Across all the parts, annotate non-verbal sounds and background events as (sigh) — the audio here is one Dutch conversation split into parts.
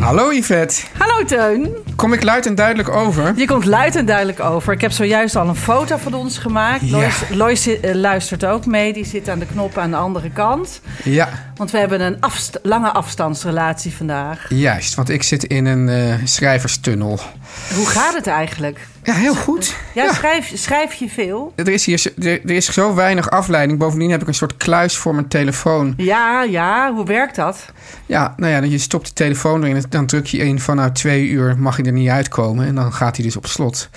Hallo Yvette, Hallo Teun. kom ik luid en duidelijk over? Je komt luid en duidelijk over. Ik heb zojuist al een foto van ons gemaakt. Ja. Lois, Lois eh, luistert ook mee. Die zit aan de knop aan de andere kant. Ja, Want we hebben een afst- lange afstandsrelatie vandaag. juist, want ik zit in een eh, schrijverstunnel. Hoe gaat het eigenlijk? Ja, heel goed. Ja, Schrijf, schrijf je veel? Er is hier zo- er, er is zo weinig afleiding. Bovendien heb ik een soort kluis voor mijn telefoon. Ja, ja. Hoe werkt dat? Ja, nou ja, je stopt de telefoon erin. Dan druk je in van nou twee uur mag hij er niet uitkomen. En dan gaat hij dus op slot.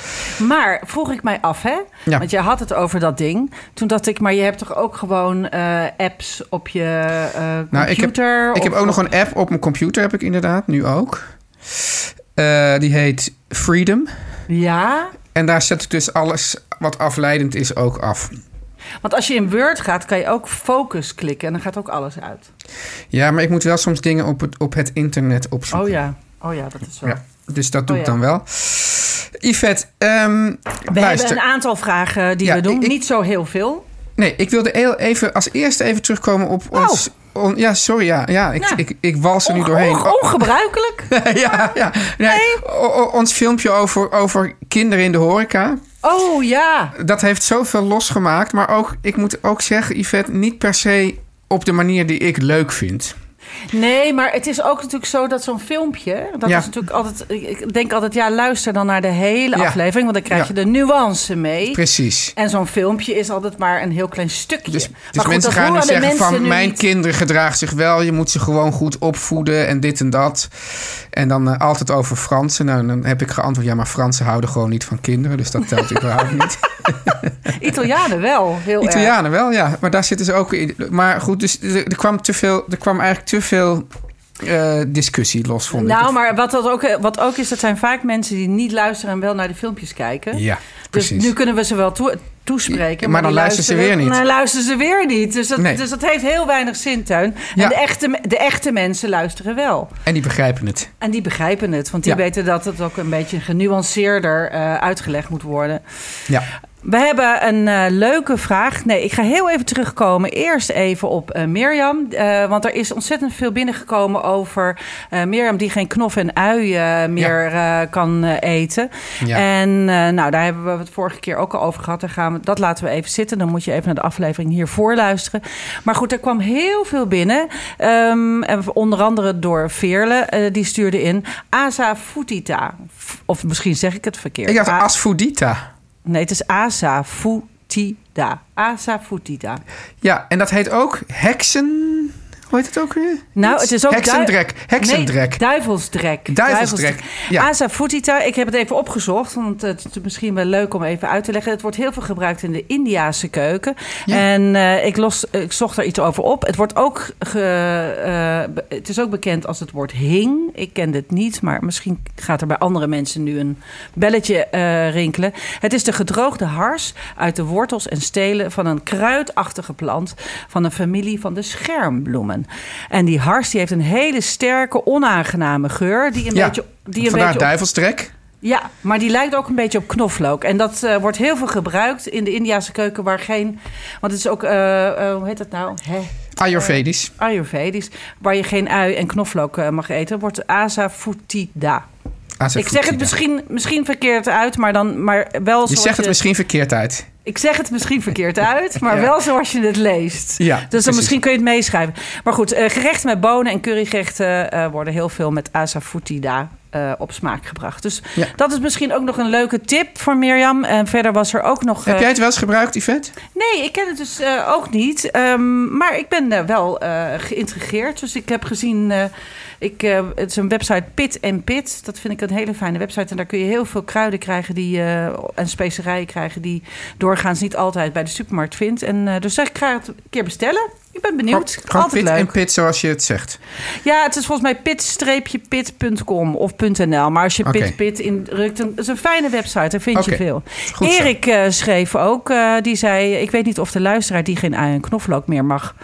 Maar vroeg ik mij af, hè? Ja. Want jij had het over dat ding. Toen dacht ik, maar je hebt toch ook gewoon eh, apps op je eh Nou, ik heb, computer? ik heb of- ook nog een app op mijn computer, heb ik inderdaad, nu ook. Eh, die heet Freedom. Ja, En daar zet ik dus alles wat afleidend is ook af. want als je in Word gaat, kan je ook focus klikken en dan gaat ook alles uit. Ja, maar ik moet wel soms dingen op het, op het internet opzoeken. Oh ja, oh ja, dat is zo. Ja, dus dat doe Oh ik ja. dan wel. Yvette, ehm, We luister. hebben een aantal vragen die Ja, we doen. ik- Niet zo heel veel. Nee, ik wilde heel even als eerste even terugkomen op ons... on- ja, sorry, ja, ja, ik, Oh. Ja. ik, ik wals er nu doorheen. onge- ongebruikelijk. (laughs) ja, ja. Nee, o- o- ons filmpje over, over kinderen in de horeca. Oh ja. Dat heeft zoveel losgemaakt. Maar ook, ik moet ook zeggen, Yvette, niet per se op de manier die ik leuk vind. Nee, maar het is ook natuurlijk zo dat zo'n filmpje... Dat Ja. is natuurlijk altijd... Ik denk altijd, ja, luister dan naar de hele Ja. aflevering... want dan krijg je Ja. de nuance mee. Precies. En zo'n filmpje is altijd maar een heel klein stukje. Dus, Maar dus goed, mensen gaan nu zeggen mensen van... nu mijn niet. kinderen gedragen zich wel. Je moet ze gewoon goed opvoeden en dit en dat. En dan eh, altijd over Fransen. Nou, dan heb ik geantwoord... ja, maar Fransen houden gewoon niet van kinderen. Dus dat telt überhaupt niet. (laughs) (laughs) Italianen wel, heel erg. Italianen wel, ja. Maar daar zitten ze ook in. Maar goed, dus er, er kwam, te veel, er kwam eigenlijk te veel eh, discussie los, vond ik. Nou, maar wat, dat ook, wat ook is, dat zijn vaak mensen die niet luisteren en wel naar de filmpjes kijken. Ja, Dus precies. nu kunnen we ze wel toe- toespreken. Maar dan die luisteren ze weer niet. Dan luisteren ze weer niet. Dus dat, Nee. dus dat heeft heel weinig zin. Ja. En de echte, de echte mensen luisteren wel. En die begrijpen het. En die begrijpen het. Want die Ja. weten dat het ook een beetje genuanceerder eh, uitgelegd moet worden. Ja. We hebben een eh, leuke vraag. Nee, ik ga heel even terugkomen. Eerst even op eh, Mirjam. Eh, want er is ontzettend veel binnengekomen over Mirjam... die geen knof en ui meer kan eten. Ja. En nou, daar hebben we het vorige keer ook al over gehad. Daar gaan we, dat laten we even zitten. Dan moet je even naar de aflevering hiervoor luisteren. Maar goed, er kwam heel veel binnen. En onder andere door Veerle. die stuurde in Asa Futita. Of misschien zeg ik het verkeerd. Ik dacht A- Asfodita. Nee, het is Asa Futida. Asa. Ja, en dat heet ook heksen... Hoe heet het ook weer? Nou, het is ook Heksendrek. Heksendrek. Nee, duivelsdrek. Duivelsdrek, ja. Asa Futita. Ik heb het even opgezocht, want het is misschien wel leuk om even uit te leggen. Het wordt heel veel gebruikt in de Indiase keuken. Ja. En eh, ik, los, ik zocht er iets over op. Het, wordt ook ge, eh, het is ook bekend als het woord hing. Ik ken dit niet, maar misschien gaat er bij andere mensen nu een belletje eh, rinkelen. Het is de gedroogde hars uit de wortels en stelen van een kruidachtige plant van een familie van de schermbloemen. En die hars die heeft een hele sterke, onaangename geur. Die een Ja, beetje, die een vandaar beetje op- duivelstrek. ja, maar die lijkt ook een beetje op knoflook. En dat eh, wordt heel veel gebruikt in de Indiase keuken waar geen... Want het is ook, eh, eh, hoe heet dat nou? Hè? Ayurvedisch. Ayurvedisch, waar je geen ui en knoflook mag eten, wordt asafoetida. Ik zeg het misschien, misschien verkeerd uit, maar, dan, maar wel Je zegt het misschien verkeerd uit. Ik zeg het misschien verkeerd (laughs) uit, maar Ja. wel zoals je het leest. Ja, dus dan precies. misschien kun je het meeschrijven. Maar goed, eh, gerechten met bonen en currygerechten eh, worden heel veel met asafoetida eh, op smaak gebracht. Dus Ja. dat is misschien ook nog een leuke tip voor Mirjam. En verder was er ook nog... Heb jij het wel eens gebruikt, Yvette? Nee, ik ken het dus ook niet. Ehm, maar ik ben wel geïntrigeerd. Dus ik heb gezien... ik, eh, het is een website Pit en Pit. Dat vind ik een hele fijne website. En daar kun je heel veel kruiden krijgen die, eh, en specerijen krijgen... die doorgaans niet altijd bij de supermarkt vindt. En, eh, dus ik ga het een keer bestellen. Ik ben benieuwd. Gewoon- Gewoon altijd pit leuk. en pit zoals je het zegt. Ja, het is volgens mij pit-pit.com of .nl. Maar als je Oké. pit pit indrukt, dan is een fijne website. Daar vind je veel. Goed. Erik schreef ook, die zei... ik weet niet of de luisteraar die geen ui en knoflook meer mag...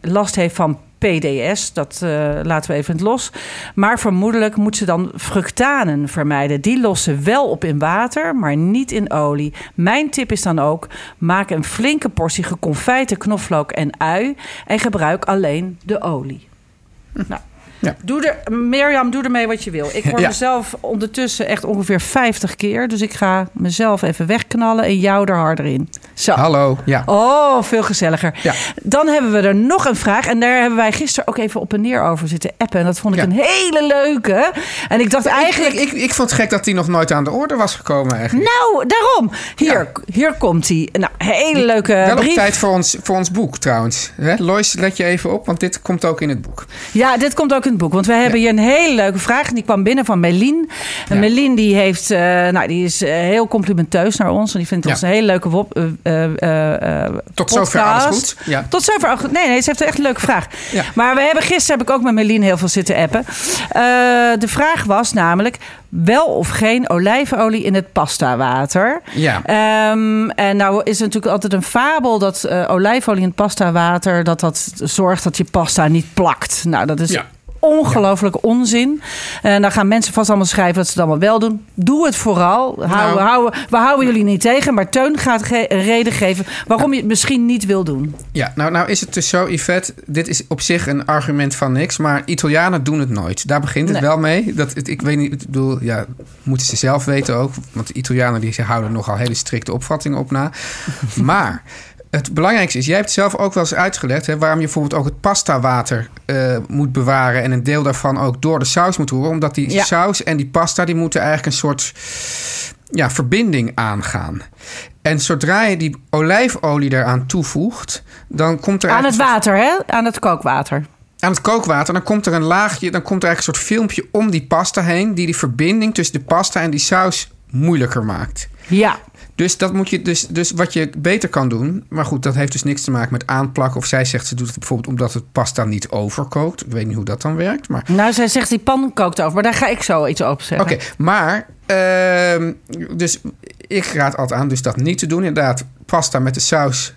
last heeft van PDS. Dat eh, laten we even los. Maar vermoedelijk moet ze dan fructanen vermijden. Die lossen wel op in water, maar niet in olie. Mijn tip is dan ook... maak een flinke portie geconfijte knoflook en ui... en gebruik alleen de olie. Nou, Ja. Doe er, Mirjam, doe ermee wat je wil. Ik hoor Ja. mezelf ondertussen echt ongeveer 50 keer. Dus ik ga mezelf even wegknallen en jou er harder in. Zo. Hallo, ja. Oh, veel gezelliger. Ja. Dan hebben we er nog een vraag. En daar hebben wij gisteren ook even op en neer over zitten appen. En dat vond ik een hele leuke. En ik dacht eigenlijk... Ik, ik, ik vond het gek dat die nog nooit aan de orde was gekomen eigenlijk. nou, daarom. Hier, hier komt hij. Nou, hele leuke Wel op brief. tijd voor ons, voor ons boek trouwens. Hè? Lois, let je even op, want dit komt ook in het boek. Ja, dit komt ook in het boek. Want we hebben hier een hele leuke vraag. En die kwam binnen van Melien. En Ja. Melien die heeft, eh, nou, die is eh, heel complimenteus naar ons. En die vindt ons een hele leuke wop, eh, Tot zover alles goed. Ja. Tot zover. alles goed. Nee, nee, ze heeft echt een leuke vraag. Maar we hebben gisteren heb ik ook met Melien heel veel zitten appen. De vraag was namelijk wel of geen olijfolie in het pastawater. Ja. Ehm, en nou is er natuurlijk altijd een fabel dat olijfolie in het pastawater... dat dat zorgt dat je pasta niet plakt. Nou, dat is Ja. Ongelooflijke onzin. En dan gaan mensen vast allemaal schrijven dat ze het allemaal wel doen. Doe het vooral. Hou, Nou. hou- we houden jullie niet tegen. Maar Teun gaat ge- reden geven waarom je het misschien niet wil doen. Ja, nou, nou is het dus zo, Yvette. Dit is op zich een argument van niks. Maar Italianen doen het nooit. Daar begint het Nee. wel mee. Dat, het, ik weet niet, ik bedoel, ja, moeten ze zelf weten ook. Want de Italianen die, ze houden nogal hele strikte opvattingen op na. (laughs) maar het belangrijkste is, jij hebt zelf ook wel eens uitgelegd... Hè, waarom je bijvoorbeeld ook het pastawater eh, moet bewaren... en een deel daarvan ook door de saus moet roeren. Omdat die Ja. saus en die pasta... die moeten eigenlijk een soort ja, verbinding aangaan. En zodra je die olijfolie eraan toevoegt... dan komt er Aan het water, hè? Aan het kookwater. aan het kookwater, dan komt er een laagje, dan komt er eigenlijk een soort filmpje om die pasta heen, die die verbinding tussen de pasta en die saus moeilijker maakt. Ja. Dus dat moet je dus, dus wat je beter kan doen, maar goed, dat heeft dus niks te maken met aanplakken. Of zij zegt ze doet het bijvoorbeeld omdat het pasta niet overkookt. Ik weet niet hoe dat dan werkt, maar Nou, zij zegt die pan kookt over. Maar daar ga ik zo iets over zeggen. Oké, maar ehm, dus ik raad altijd aan dus dat niet te doen. Inderdaad, pasta met de saus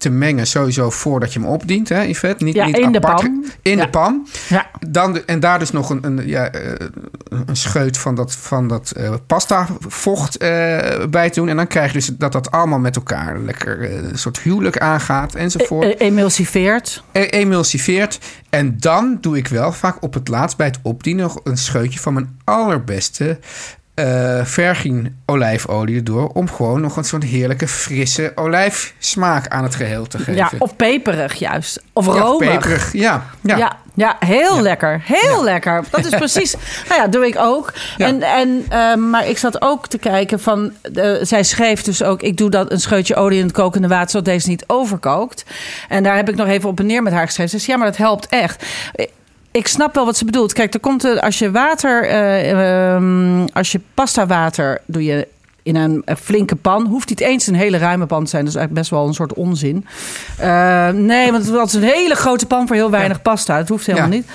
te mengen sowieso voordat je hem opdient, hè, Yvette? Niet, Ja, niet in de apart- pan. In Ja. de pan. Ja. Dan de- en daar dus nog een, een, ja, eh, een scheut van dat, van dat eh, pasta vocht eh, bij doen. En dan krijg je dus dat dat allemaal met elkaar lekker een soort huwelijk aangaat enzovoort E- emulsiveert. e- emulsiveert. En dan doe ik wel vaak op het laatst bij het opdienen nog een scheutje van mijn allerbeste vergien olijfolie erdoor. Om gewoon nog een soort heerlijke frisse olijfsmaak aan het geheel te geven. Ja, of peperig juist. Of Ja, romig. peperig. Ja, ja. Ja. ja, heel Ja. lekker. Heel lekker. Dat is (laughs) precies. nou ja, doe ik ook. Ja. En, en, eh, maar ik zat ook te kijken van. zij schreef dus ook: ik doe dat een scheutje olie in het kokende water, zodat deze niet overkookt. En daar heb ik nog even op en neer met haar geschreven. Ze zei: ja, maar dat helpt echt. Ik snap wel wat ze bedoelt. Kijk, er komt als je water, eh, ehm, als je pasta water doe je in een, eh, flinke pan. Hoeft niet eens een hele ruime pan te zijn. Dat is eigenlijk best wel een soort onzin. Eh, nee, want het is een hele grote pan voor heel weinig pasta. Het hoeft helemaal Ja. niet.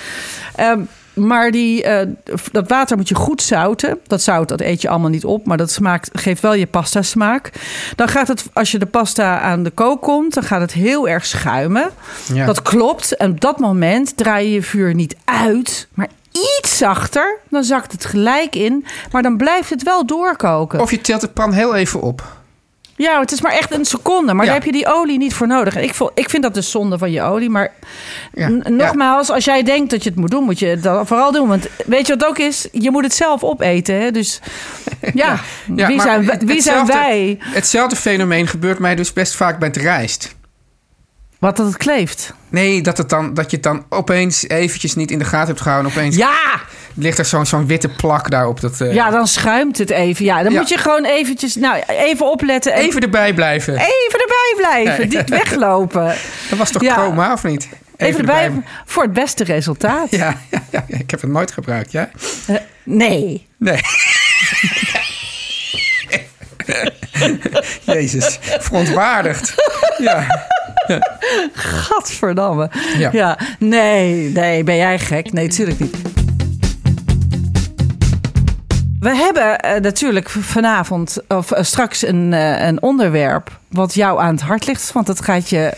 Ehm, maar die, eh, dat water moet je goed zouten. Dat zout dat eet je allemaal niet op, maar dat smaakt, geeft wel je pasta smaak. Dan gaat het, als je de pasta aan de kook komt, dan gaat het heel erg schuimen. Ja. Dat klopt. En op dat moment draai je je vuur niet uit, maar iets zachter. Dan zakt het gelijk in, maar dan blijft het wel doorkoken. Of je tilt de pan heel even op. Ja, het is maar echt een seconde. Maar Ja. daar heb je die olie niet voor nodig. En ik, vo- ik vind dat de zonde van je olie. Maar Ja. nogmaals, als jij denkt dat je het moet doen, moet je het dan vooral doen. Want weet je wat ook is? Je moet het zelf opeten. Hè? Dus (laughs) ja, Ja, wie, zijn, wie zijn wij? Hetzelfde fenomeen gebeurt mij dus best vaak bij het rijst. Wat dat het kleeft. Nee, dat, het dan, dat je het dan opeens eventjes niet in de gaten hebt gehouden. Opeens Ja, ligt er zo'n zo'n witte plak daarop. Dat, eh, ja, dan schuimt het even. Ja, dan Ja. moet je gewoon eventjes, nou, even opletten. en Even erbij blijven. even erbij blijven. Niet weglopen. (laughs) Dat was toch Ja. chroma, of niet? Even, erbij voor het beste resultaat. Ja, ja, ja, ja, ik heb het nooit gebruikt, ja? Nee. Nee. (laughs) Jezus, verontwaardigd. Ja. Gadverdamme. Ja. Ja. Nee, nee, ben jij gek? Nee, natuurlijk niet. We hebben eh, natuurlijk vanavond, of eh, straks, een, eh, een onderwerp wat jou aan het hart ligt. Want dat gaat je.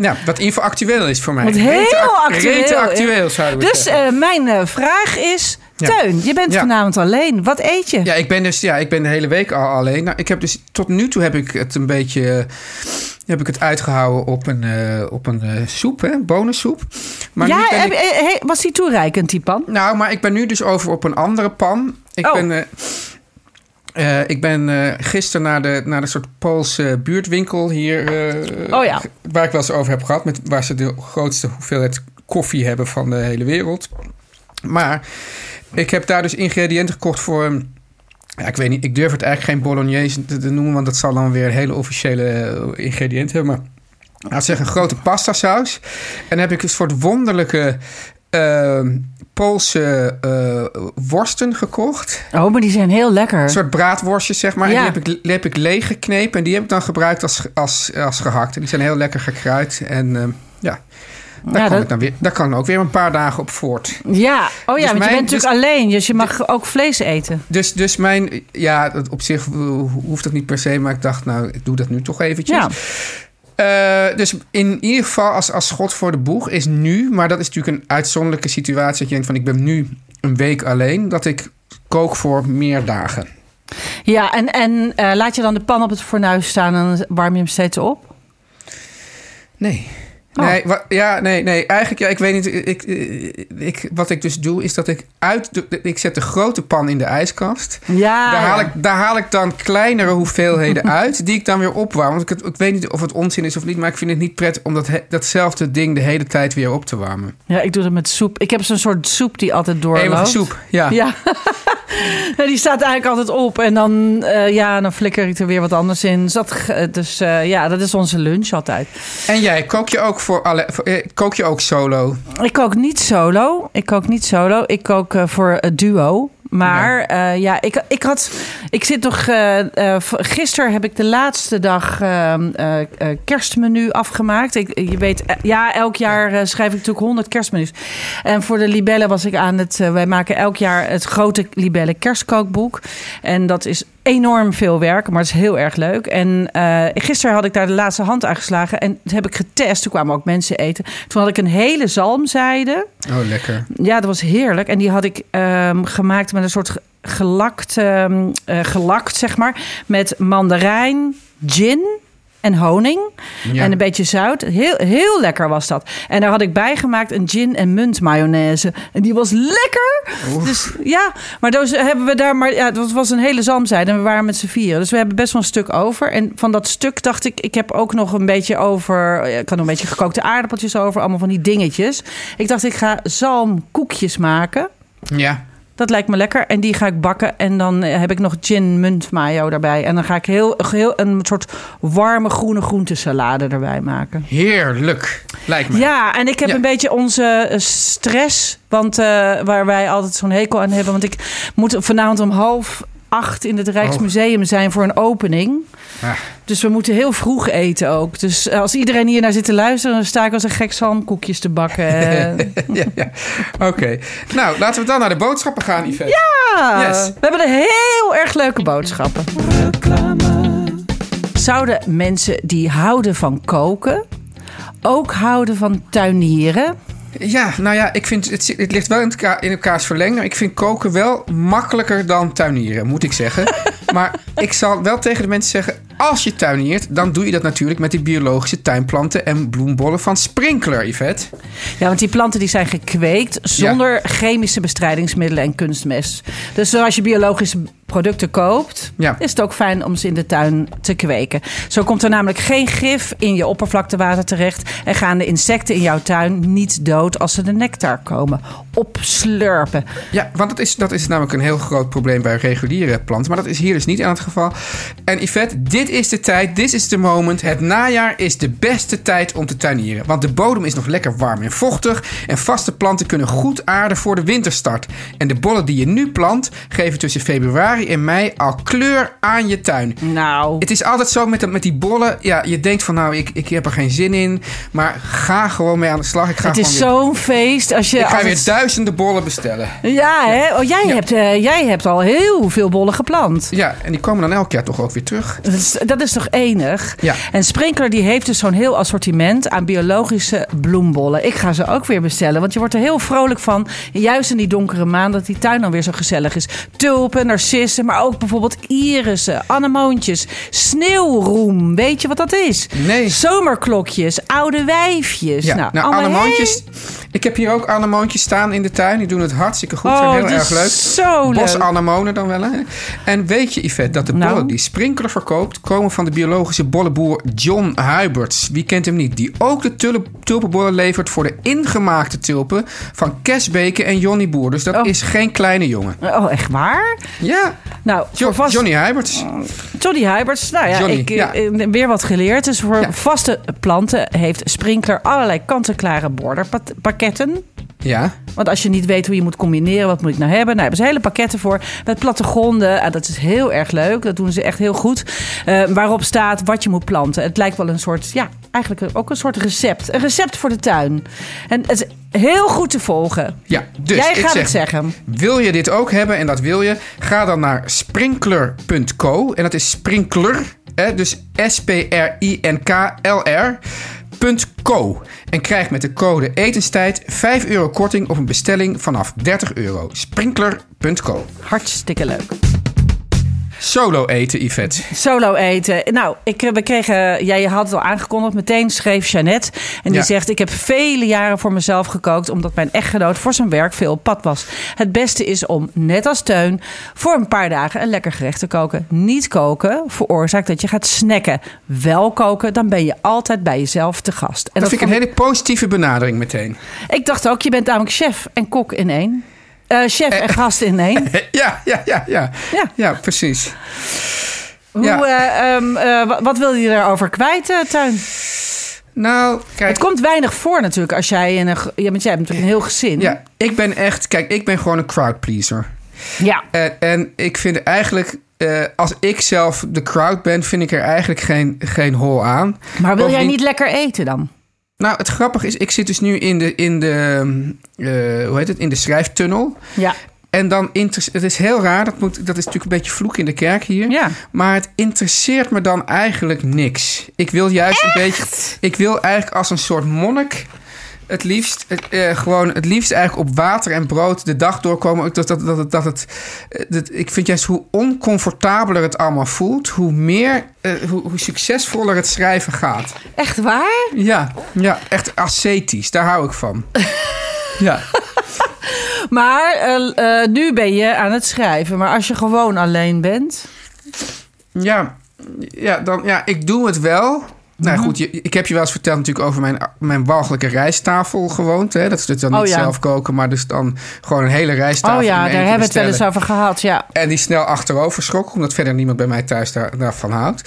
ja, wat info actueel is voor mij. wat heel Rete actueel. Rete actueel, zouden we Dus mijn vraag is: Ja. Teun, je bent Ja. vanavond alleen. Wat eet je? Ja, ik ben dus ja, ik ben de hele week al alleen. Nou, ik heb dus tot nu toe heb ik het een beetje heb ik het uitgehouden op een eh, op een eh, soep, hè, bonensoep. Maar ja, heb- ik, eh, was die toereikend, die pan? nou, maar ik ben nu dus over op een andere pan. Ik Oh. ben ik ben eh, gisteren naar de, naar de soort Poolse buurtwinkel hier. Oh ja. Waar ik wel eens over heb gehad. Met, waar ze de grootste hoeveelheid koffie hebben van de hele wereld. Maar ik heb daar dus ingrediënten gekocht voor. een- Ja, ik weet niet, ik durf het eigenlijk geen bolognese te, te noemen, want dat zal dan weer een hele officiële eh, ingrediënten hebben. Maar we zeggen, een grote pasta saus. En dan heb ik een soort wonderlijke eh, Poolse eh, worsten gekocht. Oh, maar die zijn heel lekker. Een soort braadworstjes, zeg maar. Ja. En die heb, ik, die heb ik leeg geknepen en die heb ik dan gebruikt als, als, als gehakt. En die zijn heel lekker gekruid. En eh, ja, daar, Ja, kan dat- ik dan weer, daar kan ik ook weer een paar dagen op voort. Ja, oh ja, Dus want je bent natuurlijk alleen, dus je mag ook vlees eten. Dus, dus mijn, ja, op zich hoeft dat niet per se, maar ik dacht, nou, ik doe dat nu toch eventjes. Ja. Eh, dus in ieder geval, als, als schot voor de boeg is nu, maar dat is natuurlijk een uitzonderlijke situatie. Dat je denkt van, ik ben nu een week alleen, dat ik kook voor meer dagen. Ja, en, en eh, laat je dan de pan op het fornuis staan en warm je hem steeds op? Nee. Oh. Nee, ja, nee, nee. Eigenlijk, ja, ik weet niet. Ik, ik, wat ik dus doe, is dat ik uit. De, ik zet de grote pan in de ijskast. Ja, Daar haal, ik, daar haal ik dan kleinere hoeveelheden (laughs) uit, die ik dan weer opwarm. Want ik, het- ik weet niet of het onzin is of niet, maar ik vind het niet prettig om dat, datzelfde ding de hele tijd weer op te warmen. ja, ik doe dat met soep. Ik heb zo'n soort soep die altijd doorloopt. Eeuwige soep, ja. Ja. (laughs) Ja, die staat eigenlijk altijd op. En dan, eh, ja, dan flikker ik er weer wat anders in. Dus, dat, ge- dus eh, ja, dat is onze lunch altijd. En jij, kook je ook, voor alle, voor- eh, kook je ook solo? Ik kook niet solo. Ik kook niet solo. Ik kook eh, voor het duo. Maar ja, ja ik, ik had. Ik zit eh eh, v- gisteren heb ik de laatste dag ehm, eh, eh, kerstmenu afgemaakt. Ik, je weet, eh, ja, elk jaar eh, schrijf ik natuurlijk 100 kerstmenu's. En voor de Libellen was ik aan het. eh, wij maken elk jaar het grote Libellen kerstkookboek. En dat is enorm veel werk, maar het is heel erg leuk. En eh, gisteren had ik daar de laatste hand aan geslagen. En heb ik getest. Toen kwamen ook mensen eten. Toen had ik een hele zalmzijde. Oh, lekker. Ja, dat was heerlijk. En die had ik ehm, gemaakt met een soort ge- gelakt, ehm, eh, gelakt, zeg maar. Met mandarijn, gin en honing. Ja. En een beetje zout. Heel, heel lekker was dat. En daar had ik bij gemaakt een gin en munt mayonaise. En die was lekker. Dus ja, maar dus hebben we daar maar. Ja, dat was een hele zalmzijde. En we waren met z'n vieren. Dus we hebben best wel een stuk over. En van dat stuk dacht ik, ik heb ook nog een beetje over. Ik had nog een beetje gekookte aardappeltjes over. Allemaal van die dingetjes. Ik dacht, ik ga zalmkoekjes maken. Ja. Dat lijkt me lekker. En die ga ik bakken. En dan eh, heb ik nog gin munt mayo daarbij. En dan ga ik heel, heel een soort warme groene groentesalade erbij maken. Heerlijk, lijkt me. Ja, en ik heb Ja. een beetje onze eh, stress. Want eh, waar wij altijd zo'n hekel aan hebben. Want ik moet vanavond om half acht in het Rijksmuseum zijn voor een opening. Ah. Dus we moeten heel vroeg eten ook. Dus eh, als iedereen hier naar zit te luisteren... dan sta ik als een gek zalmkoekjes te bakken. (laughs) Ja, ja. Oké. Nou, laten we dan naar de boodschappen gaan, Yvette. Ja, Yes. we hebben een heel erg leuke boodschappen. Zouden mensen die houden van koken ook houden van tuinieren? Ja, nou ja, ik vind het, het ligt wel in, elkaar, in elkaars verlenging. Ik vind koken wel makkelijker dan tuinieren, moet ik zeggen. (laughs) maar ik zal wel tegen de mensen zeggen: als je tuiniert, dan doe je dat natuurlijk met die biologische tuinplanten en bloembollen van Sprinkler, Yvette. Ja, want die planten die zijn gekweekt zonder chemische bestrijdingsmiddelen en kunstmest. Dus als je biologische producten koopt, Ja. is het ook fijn om ze in de tuin te kweken. Zo komt er namelijk geen gif in je oppervlaktewater terecht en gaan de insecten in jouw tuin niet dood als ze de nectar komen opslurpen. Ja, want dat is, dat is namelijk een heel groot probleem bij reguliere planten. Maar dat is hier dus niet aan het geval. En Yvette, dit is de tijd, dit is de moment. Het najaar is de beste tijd om te tuinieren. Want de bodem is nog lekker warm en vochtig. En vaste planten kunnen goed aarden voor de winterstart. En de bollen die je nu plant, geven tussen februari en mei al kleur aan je tuin. Nou, Het is altijd zo met, met die bollen. Ja, je denkt van nou, ik, ik heb er geen zin in. Maar ga gewoon mee aan de slag. Ik ga het is zo'n feest als je... ik ga als weer het- duizenden bollen bestellen. Ja, hè? Oh, jij, hebt, eh, jij hebt al heel veel bollen geplant. Ja, en die komen dan elk jaar toch ook weer terug. Dat is, dat is toch enig? Ja. En Sprinkler die heeft dus zo'n heel assortiment aan biologische bloembollen. Ik ga ze ook weer bestellen, want je wordt er heel vrolijk van. Juist in die donkere maanden dat die tuin dan weer zo gezellig is. Tulpen, narcissen, maar ook bijvoorbeeld irissen, anemoontjes, sneeuwroem. Weet je wat dat is? Nee. Zomerklokjes, oude wijfjes. Ja, nou, nou. Ik heb hier ook anemoontjes staan in de tuin. Die doen het hartstikke goed. Oh, zijn heel dat erg leuk. zo leuk. Bosanemonen dan wel, hè? En weet je, Yvette, dat de Nou? bollen die Sprinkler verkoopt... komen van de biologische bollenboer John Huiberts. Wie kent hem niet? Die ook de tulp- tulpenbollen levert voor de ingemaakte tulpen... van Kesbeke en Johnny Boer. Dus dat Oh. is geen kleine jongen. Oh, echt waar? Ja, Nou, Jo- vast... Johnny Huiberts. Johnny Huiberts, nou ja, Johnny, ik, ja. eh, weer wat geleerd. Dus voor Ja. vaste planten heeft Sprinkler allerlei kant-en-klare borderpakketten. Ja, Want als je niet weet hoe je moet combineren, wat moet ik nou hebben? Nou, hebben ze hele pakketten voor met plattegronden. Ah, dat is heel erg leuk. Dat doen ze echt heel goed. Eh, waarop staat wat je moet planten. Het lijkt wel een soort, ja, eigenlijk ook een soort recept. Een recept voor de tuin. En het is heel goed te volgen. ja. Dus Jij ik gaat zeg, het zeggen. Wil je dit ook hebben en dat wil je? Ga dan naar sprinkler.co. En dat is sprinkler, hè, dus S-P-R-I-N-K-L-R. .co en krijg met de code etenstijd 5 euro korting op een bestelling vanaf 30 euro. Sprinkler.co. Hartstikke leuk. Solo eten, Yvette. Solo eten. Nou, ik, we kregen, jij had het al aangekondigd, meteen schreef Jeannette. En die Ja. zegt, ik heb vele jaren voor mezelf gekookt... omdat mijn echtgenoot voor zijn werk veel op pad was. Het beste is om, net als Teun, voor een paar dagen een lekker gerecht te koken. Niet koken veroorzaakt dat je gaat snacken. Wel koken, dan ben je altijd bij jezelf te gast. En Dat vind ik een hele positieve benadering meteen. ik dacht ook, je bent namelijk chef en kok in één. Eh, chef en gast in één. (laughs) Ja, ja, ja, ja. Ja. Ja, precies. Hoe, Ja. eh, ehm, eh, wat- wil je daarover kwijt, Tuin? Nou, kijk. Het komt weinig voor natuurlijk als jij in een... Ja, want jij hebt natuurlijk een heel gezin. Ja, ik ben echt... Kijk, ik ben gewoon een crowd pleaser. Ja. En, en ik vind eigenlijk, als ik zelf de crowd ben, vind ik er eigenlijk geen, geen hol aan. Maar wil jij niet lekker eten dan? Nou, het grappige is, ik zit dus nu in de, in de, eh, hoe heet het, in de schrijftunnel. Ja. En dan, het is heel raar, dat, moet, dat is natuurlijk een beetje vloek in de kerk hier. Ja. Maar het interesseert me dan eigenlijk niks. Ik wil juist een beetje, ik wil eigenlijk als een soort monnik het liefst, het, eh, gewoon het liefst eigenlijk op water en brood de dag doorkomen. Dat, dat, dat, dat het, eh, dat, ik vind juist hoe oncomfortabeler het allemaal voelt, hoe meer, eh, hoe, hoe succesvoller het schrijven gaat. Echt waar? Ja, ja, echt ascetisch, daar hou ik van. (laughs) ja. Maar nu ben je aan het schrijven. Maar als je gewoon alleen bent... Ja, ja, dan, ja, ik doe het wel. Nou Mhm. goed, je, ik heb je wel eens verteld natuurlijk over mijn, mijn walgelijke rijsttafel gewoond. Hè? Dat is dus dan Oh niet ja. zelf koken, maar dus dan gewoon een hele rijsttafel. Oh ja, daar hebben we het wel eens over gehad. Ja. En die snel achterover schrok, omdat verder niemand bij mij thuis daar, daarvan houdt.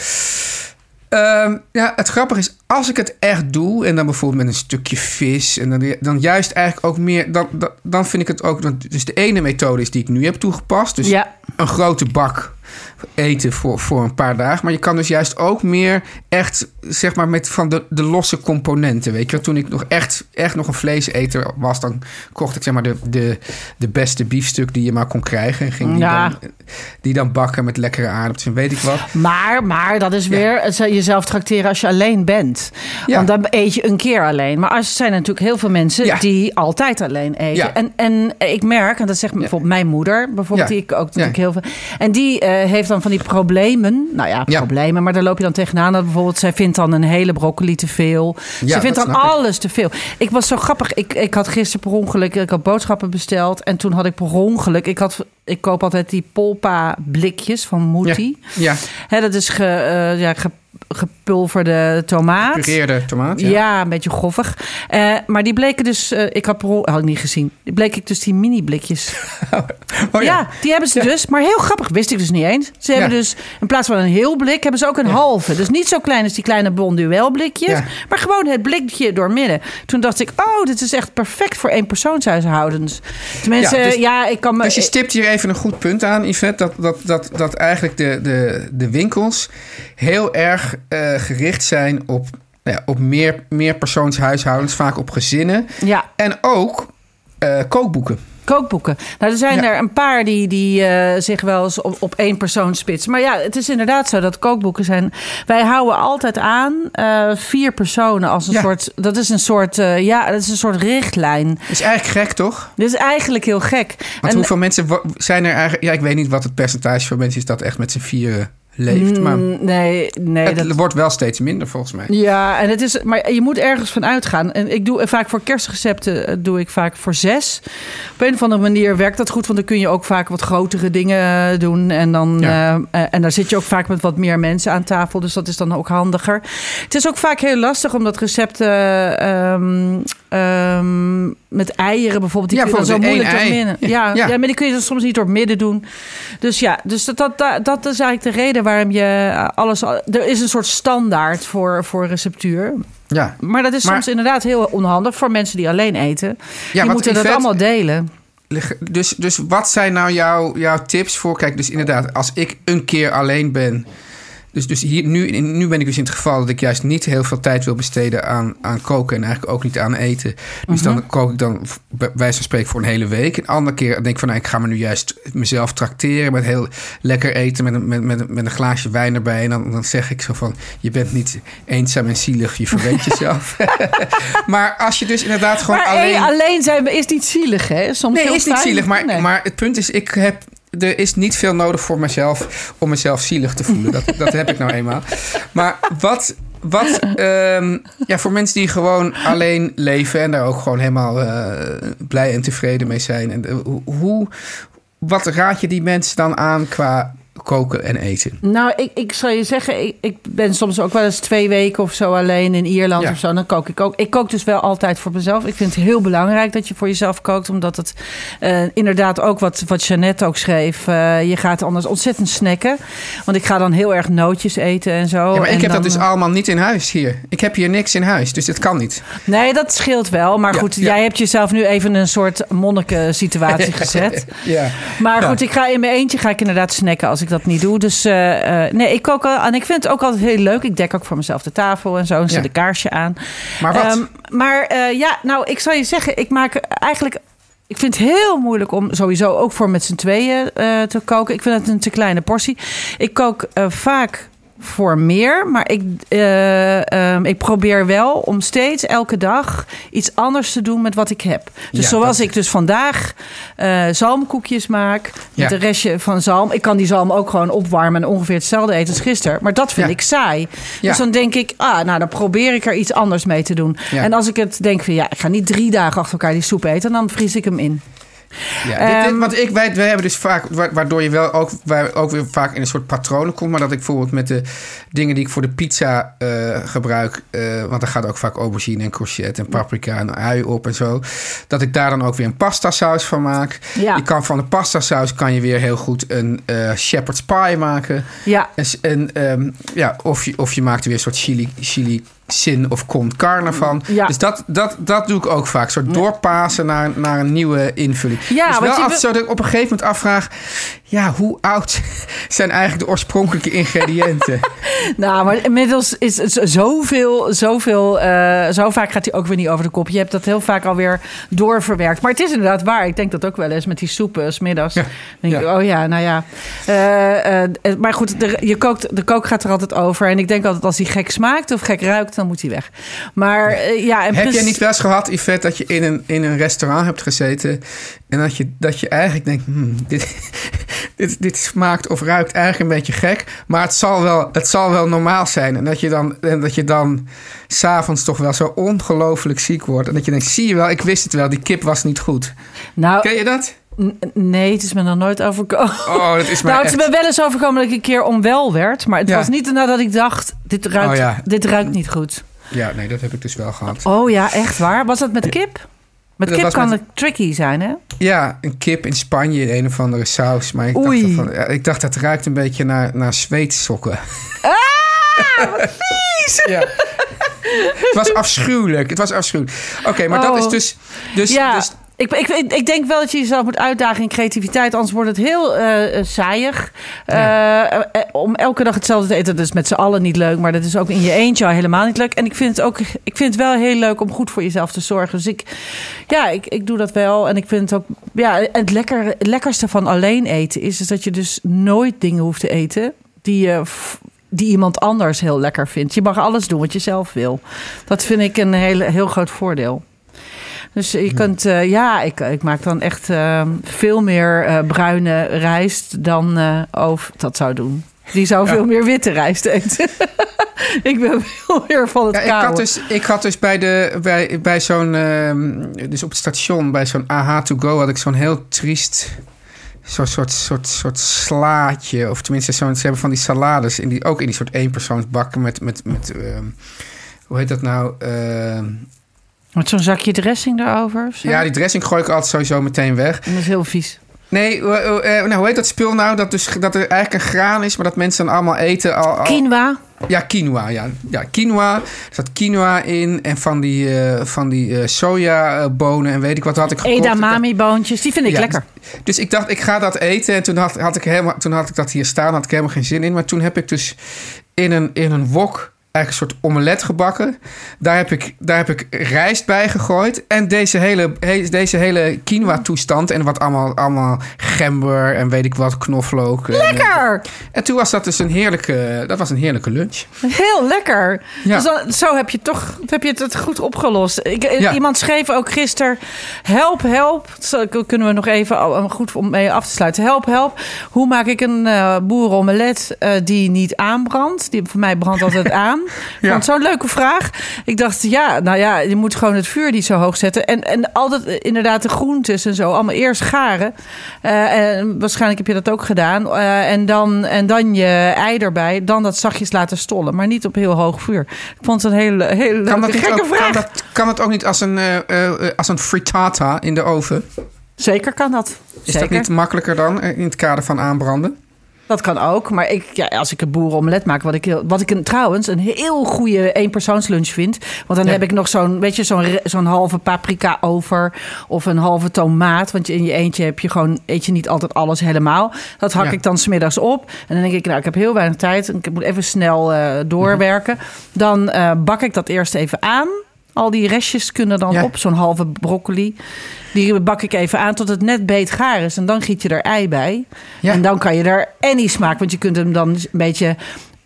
Ehm, ja, het grappige is, als ik het echt doe... en dan bijvoorbeeld met een stukje vis... en dan, dan juist eigenlijk ook meer... Dan, dan, dan vind ik het ook... Dus de ene methode is die ik nu heb toegepast. Dus Ja. een grote bak eten voor, voor een paar dagen. Maar je kan dus juist ook meer echt, zeg maar, met van de, de losse componenten. Weet je, toen ik nog echt, echt nog een vleeseter was, dan kocht ik zeg maar de, de, de beste biefstuk die je maar kon krijgen. En ging die, Ja. dan, die dan bakken met lekkere aardappels en weet ik wat. Maar, maar dat is weer het zal jezelf tracteren als je alleen bent. Ja. Want dan eet je een keer alleen. Maar er zijn natuurlijk heel veel mensen Ja. die altijd alleen eten. En, en ik merk, en dat zegt bijvoorbeeld mijn moeder, bijvoorbeeld, die ik ook natuurlijk heel veel. En die eh, heeft dan van die problemen. Nou ja, problemen. Maar daar loop je dan tegenaan. Dat bijvoorbeeld, zij vindt dan een hele broccoli te veel. Ze vindt dan ik. alles te veel. Ik was zo grappig. Ik, ik had gisteren per ongeluk... Ik had boodschappen besteld. En toen had ik per ongeluk... Ik, had, ik koop altijd die polpa blikjes van Moetie. Ja, dat is ge, eh, ja, ge- gepulverde tomaat. pureerde tomaat. Ja. Ja. een beetje goffig. Eh, maar die bleken dus... eh, ik had on- had ik niet gezien. Die bleek ik dus die mini-blikjes. (laughs) Oh, ja. die hebben ze Ja. dus. Maar heel grappig, wist ik dus niet eens. Ze hebben Ja. dus in plaats van een heel blik... hebben ze ook een halve. Dus niet zo klein als die kleine bonduel blikjes. Ja. Maar gewoon het blikje doormidden. Toen dacht ik, oh, dit is echt perfect voor éénpersoonshuishoudens. Tenminste, Ja, ja, dus- ik kan me... Dus je stipt hier even een goed punt aan, Yvette. Dat, dat, dat, dat eigenlijk de, de, de winkels heel erg eh, gericht zijn op, nou ja, op meer, meer persoonshuishoudens, vaak op gezinnen. ja, En ook eh, kookboeken. Kookboeken. Nou, er zijn Ja. er een paar die, die eh, zich wel eens op, op één persoon spitsen. Maar ja, het is inderdaad zo dat kookboeken zijn... Wij houden altijd aan vier personen als een Ja. soort... Dat is een soort, eh, ja, dat is een soort richtlijn. is eigenlijk gek, toch? Dit is eigenlijk heel gek. Want En- hoeveel mensen zijn er eigenlijk... Ja, ik weet niet wat het percentage van mensen is dat echt met z'n vieren leeft. Maar Mm, nee, nee. het dat, wordt wel steeds minder, volgens mij. Ja, en het is, maar je moet ergens van uitgaan. En ik doe vaak voor kerstrecepten eh, doe ik vaak voor zes. Op een of andere manier werkt dat goed, want dan kun je ook vaak wat grotere dingen eh, doen. En, dan, Ja. eh, en daar zit je ook vaak met wat meer mensen aan tafel. Dus dat is dan ook handiger. Het is ook vaak heel lastig omdat recepten ehm, ehm, met eieren bijvoorbeeld, die Ja, kun je dan zo moeilijk door midden. Ja, Ja. ja. maar die kun je dan soms niet door het midden doen. Dus ja, dus dat, dat, dat, is eigenlijk de reden waarom je eh, alles. Er is een soort standaard voor, voor receptuur. Ja. Maar dat is Maar- soms inderdaad heel onhandig voor mensen die alleen eten. die want moeten dat allemaal delen. Dus, dus wat zijn nou jouw, jouw tips voor? Kijk, dus inderdaad, als ik een keer alleen ben. Dus, dus hier, nu, nu ben ik dus in het geval dat ik juist niet heel veel tijd wil besteden aan, aan koken. En eigenlijk ook niet aan eten. Dus Mhm. dan kook ik dan bij wijze van spreken voor een hele week. Een andere keer denk ik van nou, ik ga me nu juist mezelf trakteren met heel lekker eten. Met een, met, met, met een glaasje wijn erbij. En dan, dan zeg ik zo van je bent niet eenzaam en zielig. Je verweet (laughs) jezelf. (laughs) maar als je dus inderdaad gewoon Maar alleen... alleen... zijn is niet zielig, hè? Soms Nee, is niet zielig. Maar, Nee. maar het punt is, ik heb, er is niet veel nodig voor mezelf om mezelf zielig te voelen. Dat, dat heb ik nou eenmaal. Maar wat, wat ehm, ja, voor mensen die gewoon alleen leven en daar ook gewoon helemaal eh, blij en tevreden mee zijn. En, eh, hoe, wat raad je die mensen dan aan qua koken en eten? Nou, ik, ik zal je zeggen, ik, ik ben soms ook wel eens twee weken of zo alleen in Ierland Ja. of zo. Dan kook ik ook. Ik kook dus wel altijd voor mezelf. Ik vind het heel belangrijk dat je voor jezelf kookt, omdat het eh, inderdaad ook wat, wat Jeannette ook schreef. eh, je gaat anders ontzettend snacken. Want ik ga dan heel erg nootjes eten en zo. Ja, maar en ik heb dan, dat dus eh, allemaal niet in huis hier. Ik heb hier niks in huis, dus dat kan niet. Nee, dat scheelt wel. Maar Ja, goed, jij hebt jezelf nu even een soort monniken situatie (laughs) gezet. Ja. Maar goed, ik ga in mijn eentje ga ik inderdaad snacken als ik dat niet doe. Dus eh, eh, nee, ik kook al, en ik vind het ook altijd heel leuk. Ik dek ook voor mezelf de tafel en zo. En zet Ja. een kaarsje aan. Maar wat? Ehm, maar eh, ja, nou, ik zal je zeggen, ik maak eigenlijk. Ik vind het heel moeilijk om sowieso ook voor met z'n tweeën te koken. Ik vind het een te kleine portie. Ik kook vaak voor meer, maar ik, eh, ehm, ik probeer wel om steeds elke dag iets anders te doen met wat ik heb. Dus Ja, zoals dat- ik dus vandaag eh, zalmkoekjes maak met Ja. een restje van zalm. Ik kan die zalm ook gewoon opwarmen en ongeveer hetzelfde eten als gisteren. Maar dat vind Ja. ik saai. Dus dan denk ik, ah, nou dan probeer ik er iets anders mee te doen. En als ik het denk van ja, ik ga niet drie dagen achter elkaar die soep eten, dan vries ik hem in. Ja, dit, dit- Ehm, want ik, wij, wij hebben dus vaak, wa- waardoor je wel ook, wij ook weer vaak in een soort patronen komt. Maar dat ik bijvoorbeeld met de dingen die ik voor de pizza eh, gebruik, eh, want daar gaat ook vaak aubergine en courgette en paprika en ui op en zo. Dat ik daar dan ook weer een pasta saus van maak. Ja. Je kan van de pasta saus kan je weer heel goed een eh, shepherd's pie maken. Ja, En, ehm, ja, of, je, of je maakt er weer een soort chili, chili sin of con carne van. Ja. Dus dat, dat, dat doe ik ook vaak. Een soort doorpassen naar, naar een nieuwe invulling. Ja, dus wel je altijd zo dat ik op een gegeven moment afvraag... ja, hoe oud (laughs) zijn eigenlijk de oorspronkelijke ingrediënten? (laughs) nou, maar inmiddels is het zoveel, zoveel, eh, zo vaak gaat hij ook weer niet over de kop. Je hebt dat heel vaak alweer doorverwerkt. Maar het is inderdaad waar. Ik denk dat ook wel eens met die soepen, 's middags. Ja. denk ik, oh ja, nou ja. Eh, eh, maar goed, de, je kookt, de kook gaat er altijd over. En ik denk altijd als hij gek smaakt of gek ruikt, dan moet hij weg. Maar ja, en Heb jij niet wel eens gehad, Yvette, dat je in een, in een restaurant hebt gezeten... en dat je, dat je eigenlijk denkt, hmm, dit, dit, dit smaakt of ruikt eigenlijk een beetje gek. Maar het zal wel, het zal wel normaal zijn. En dat je dan, en dat je dan s'avonds toch wel zo ongelooflijk ziek wordt. En dat je denkt, zie je wel, ik wist het wel, die kip was niet goed. Nou, Ken je dat? nee, het is me nog nooit overkomen. Oh, dat is nou, het is echt- me wel eens overkomen dat ik een keer onwel werd. Maar het Ja. was niet nadat ik dacht, dit ruikt, Oh ja. dit ruikt niet goed. Ja, nee, dat heb ik dus wel gehad. Oh ja, echt waar? Was dat met kip? Met kip kan met- het tricky zijn, hè? Ja, een kip in Spanje in een of andere saus. Maar ik, Oei. dacht, van, ik dacht, dat ruikt een beetje naar, naar zweetsokken. Ah, wat (laughs) vies! Ja. Het was afschuwelijk. Het was afschuwelijk. Oké, maar dat Oh. is dus... dus, ja, dus ik, ik, ik denk wel dat je jezelf moet uitdagen in creativiteit. Anders wordt het heel eh eh, saaiig. Eh, om elke dag hetzelfde te eten, dat is met z'n allen niet leuk. Maar dat is ook in je eentje al helemaal niet leuk. En ik vind het ook ik vind het wel heel leuk om goed voor jezelf te zorgen. Dus ik, ja, ik, ik doe dat wel. En ik vind het ook... Ja, het, lekker, het lekkerste van alleen eten is, is dat je dus nooit dingen hoeft te eten... die je... die iemand anders heel lekker vindt. Je mag alles doen wat je zelf wil. Dat vind ik een heel groot voordeel. Dus je kunt, eh, ja, ik, ik maak dan echt eh, veel meer eh, bruine rijst dan eh Oof dat zou doen. Die zou veel meer witte rijst eten. (laughs) ik ben veel meer van het Ja, ik had dus, ik had dus bij, de, bij, bij zo'n... ehm, dus op het station, bij zo'n AH to go... had ik zo'n heel triest... Zo'n soort, soort, soort slaatje. Of tenminste, zo'n, ze hebben van die salades... In die, ook in die soort eenpersoonsbakken met... met, met ehm, hoe heet dat nou? Ehm, Met zo'n zakje dressing daarover. of zo? ja, die dressing gooi ik altijd sowieso meteen weg. En dat is heel vies. Nee, eh, eh, nou, hoe heet dat spul nou? Dat, dus, dat er eigenlijk een graan is, maar dat mensen dan allemaal eten. Al, al- Quinoa. Ja, quinoa. Ja, ja quinoa. Er zat quinoa in. En van die, eh van die eh, sojabonen en weet ik wat had ik gekocht. Edamame boontjes. Die vind ik Ja, lekker. Dus ik dacht, ik ga dat eten. En toen had, had, ik, helemaal, toen had ik dat hier staan. Had ik helemaal geen zin in. Maar toen heb ik dus in een, in een wok eigenlijk een soort omelet gebakken. Daar heb ik, daar heb ik rijst bij gegooid. En deze hele, he- deze hele quinoa-toestand. En wat allemaal, allemaal gember en weet ik wat, knoflook. Lekker! en toen was dat dus een heerlijke, dat was een heerlijke lunch. Heel lekker. Ja. Dus dan, zo heb je, toch, heb je het goed opgelost. Ik, Ja. Iemand schreef ook gisteren... Help, help. Zo kunnen we nog even goed om mee af te sluiten. Help, help. Hoe maak ik een eh boerenomelet eh, die niet aanbrandt? Die voor mij brandt altijd (laughs) aan. Ja. vond zo'n leuke vraag. Ik dacht, ja, nou ja, je moet gewoon het vuur niet zo hoog zetten. En, en altijd eh, inderdaad de groentes en zo allemaal eerst garen. Eh, en waarschijnlijk heb je dat ook gedaan. Eh, en, dan, en dan je ei erbij. Dan dat zachtjes laten stollen. Maar niet op heel hoog vuur. Ik vond het een hele, hele Kan leuke, gekke ook, vraag. kan, dat, kan het ook niet als een, eh, als een frittata in de oven? Zeker kan dat. Is Zeker. dat niet makkelijker dan in het kader van aanbranden? Dat kan ook. Maar ik, ja, als ik een boerenomelet maak, wat ik, heel- wat ik een, trouwens een heel goede eenpersoonslunch vind. Want dan Ja. heb ik nog zo'n, weet je, zo'n, zo'n halve paprika over. Of een halve tomaat. Want in je eentje heb je gewoon, eet je niet altijd alles helemaal. Dat hak Ja. ik dan smiddags op. En dan denk ik, nou, ik heb heel weinig tijd. Ik moet even snel eh, doorwerken. Dan eh, bak ik dat eerst even aan. Al die restjes kunnen dan Ja. op. Zo'n halve broccoli. Die bak ik even aan tot het net beet gaar is. En dan giet je er ei bij. Ja. En dan kan je er any smaak. Want je kunt hem dan een beetje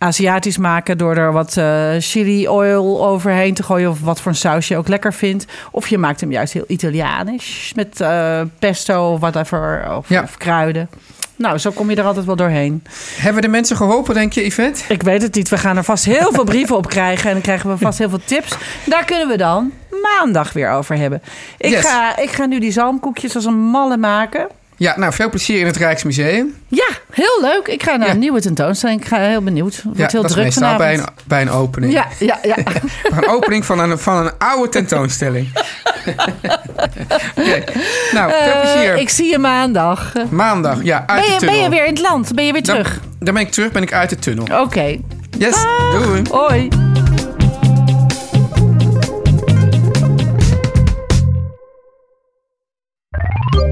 Aziatisch maken door er wat eh, chili oil overheen te gooien. Of wat voor een saus je ook lekker vindt. Of je maakt hem juist heel Italianisch. Met eh, pesto of whatever. Of, Ja. of kruiden. Nou, zo kom je er altijd wel doorheen. Hebben de mensen geholpen, denk je, Yvette? Ik weet het niet. We gaan er vast heel veel brieven op krijgen. En dan krijgen we vast heel veel tips. Daar kunnen we dan maandag weer over hebben. Ik, Yes. ga, ik ga nu die zalmkoekjes als een malle maken. Ja, nou, veel plezier in het Rijksmuseum. Ja, heel leuk. Ik ga naar Ja. een nieuwe tentoonstelling. Ik ga heel benieuwd. Het wordt ja, heel dat druk is meestal bij vanavond. een, bij een opening. Ja, ja, ja. (laughs) (laughs) Een opening van een, van een oude tentoonstelling. (laughs) Nou, veel Eh, plezier. ik zie je maandag. Maandag, ja, uit Ben de je, tunnel. ben je weer in het land? Ben je weer terug? Dan, ben ik terug, ben ik uit de tunnel. Oké. Yes, doei. Hoi.